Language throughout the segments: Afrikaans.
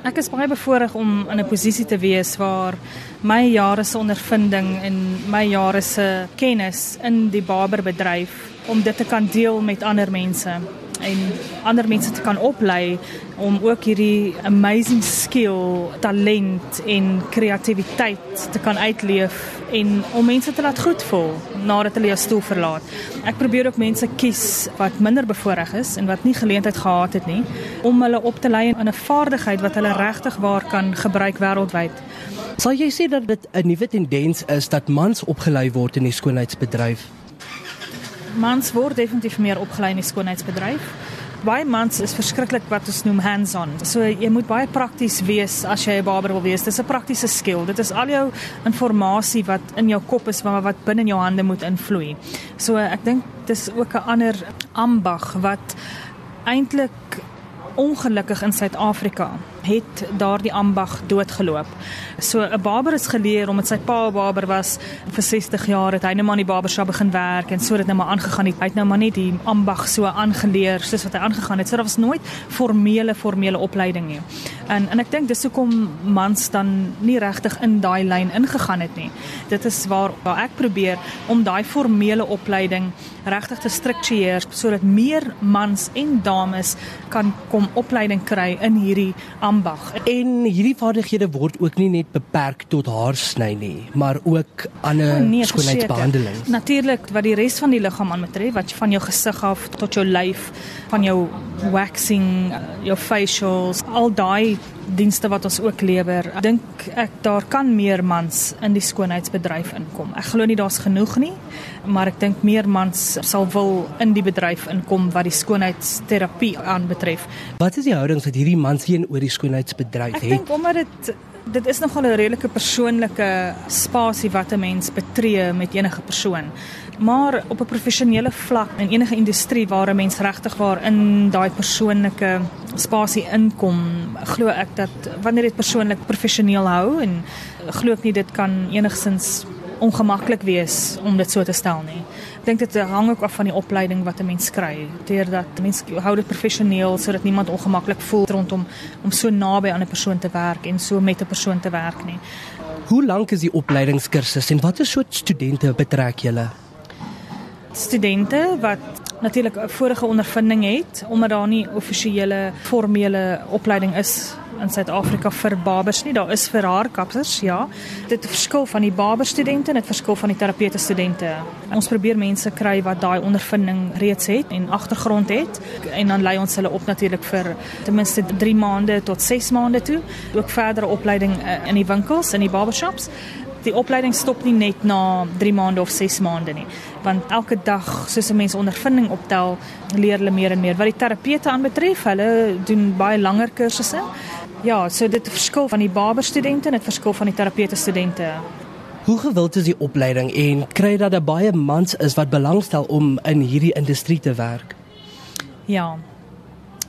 Ek is baie bevoorreg om in 'n posisie te wees waar my jare se ondervinding en my jare se kennis in die barberbedryf om dit te kan deel met ander mense en ander mense te kan oplei om ook hierdie amazing skill, talent en kreatiwiteit te kan uitleef en om mense te laat goed voel nadat hulle jou stoel verlaat. Ek probeer ook mense kies wat minder bevoorreg is en wat nie geleentheid gehad het nie om hulle op te lei in 'n vaardigheid wat hulle regtig waar kan gebruik wêreldwyd. Sal jy sê dat dit 'n nuwe tendens is dat mans opgelei word in die skoonheidsbedryf? Mans word definitief meer opgelei in die skoonheidsbedryf. Baie mans is verskriklik wat ons noem hands-on. So jy moet baie prakties wees as jy 'n barber wil wees. Dis 'n praktiese skill. Dit is al jou inligting wat in jou kop is maar wat binne in jou hande moet invloei. So ek dink dis ook 'n ander ambag wat eintlik ongelukkig in Suid-Afrika het daardie ambag doodgeloop. So 'n barber is geleer omdat sy pa 'n barber was vir 60 jaar het hy net maar in die barbershop begin werk en so het net maar aangegaan. Hy het nou maar net die ambag so aangeleer soos wat hy aangegaan het. So daar was nooit formele formele opleiding nie. En en ek dink dis hoekom mans dan nie regtig in daai lyn ingegaan het nie. Dit is waar waar ek probeer om daai formele opleiding regtig te struktureer sodat meer mans en dames kan kom opleiding kry in hierdie ambag. En hierdie vaardighede word ook nie net beperk tot haarsny nie, maar ook ander oh, nee, skoonheidsbehandelings. Natuurlik wat die res van die liggaam aanbetref, wat van jou gesig af tot jou lyf, van jou waxing, jou facials, al daai dienste wat ons ook lewer. Ek dink ek daar kan meer mans in die skoonheidsbedryf inkom. Ek glo nie daar's genoeg nie, maar ek dink meer mans sal wil in die bedryf inkom wat die skoonheidsterapie aanbetref. Wat is die houding wat hierdie mans hier oor die skoonheidsbedryf het? Ek dink omdat dit dit is nogal 'n redelike persoonlike spasie wat 'n mens betree met enige persoon. Maar op 'n professionele vlak in enige industrie waar 'n mens regtig waar in daai persoonlike spasie inkom, glo ek dat wanneer dit persoonlik professioneel hou en glo ek nie dit kan enigsins ongemaklik wees om dit so te stel nie. Ek dink dit hang ook af van die opleiding wat 'n mens kry. Deurdat mense hou dit professioneel sodat niemand ongemaklik voel rondom om so naby aan 'n persoon te werk en so met 'n persoon te werk nie. Hoe lank is die opleidingskursus en watter soort studente betrek julle? studente wat natuurlik 'n vorige ondervinding het omdat daar nie offisiële formele opleiding is in Suid-Afrika vir barbers nie. Daar is vir haar kapsers, ja. Dit verskil van die barberstudente en dit verskil van die terapeute studente. Ons probeer mense kry wat daai ondervinding reeds het en agtergrond het en dan lei ons hulle op natuurlik vir ten minste 3 maande tot 6 maande toe. Ook verdere opleiding eh, in die winkels en die barbershops die opleiding stop nie net na 3 maande of 6 maande nie want elke dag soos 'n mens ondervinding optel leer hulle meer en meer wat die terapeute aanbetref hulle doen baie langer kursusse ja so dit verskil van die barberstudente en dit verskil van die terapeute studente Hoe gewild is die opleiding en kry dat daar baie mans is wat belangstel om in hierdie industrie te werk? Ja.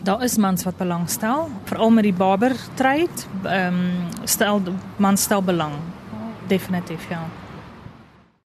Daar is mans wat belangstel, veral met die barber trade, ehm um, stel mans stel belang definitief ja.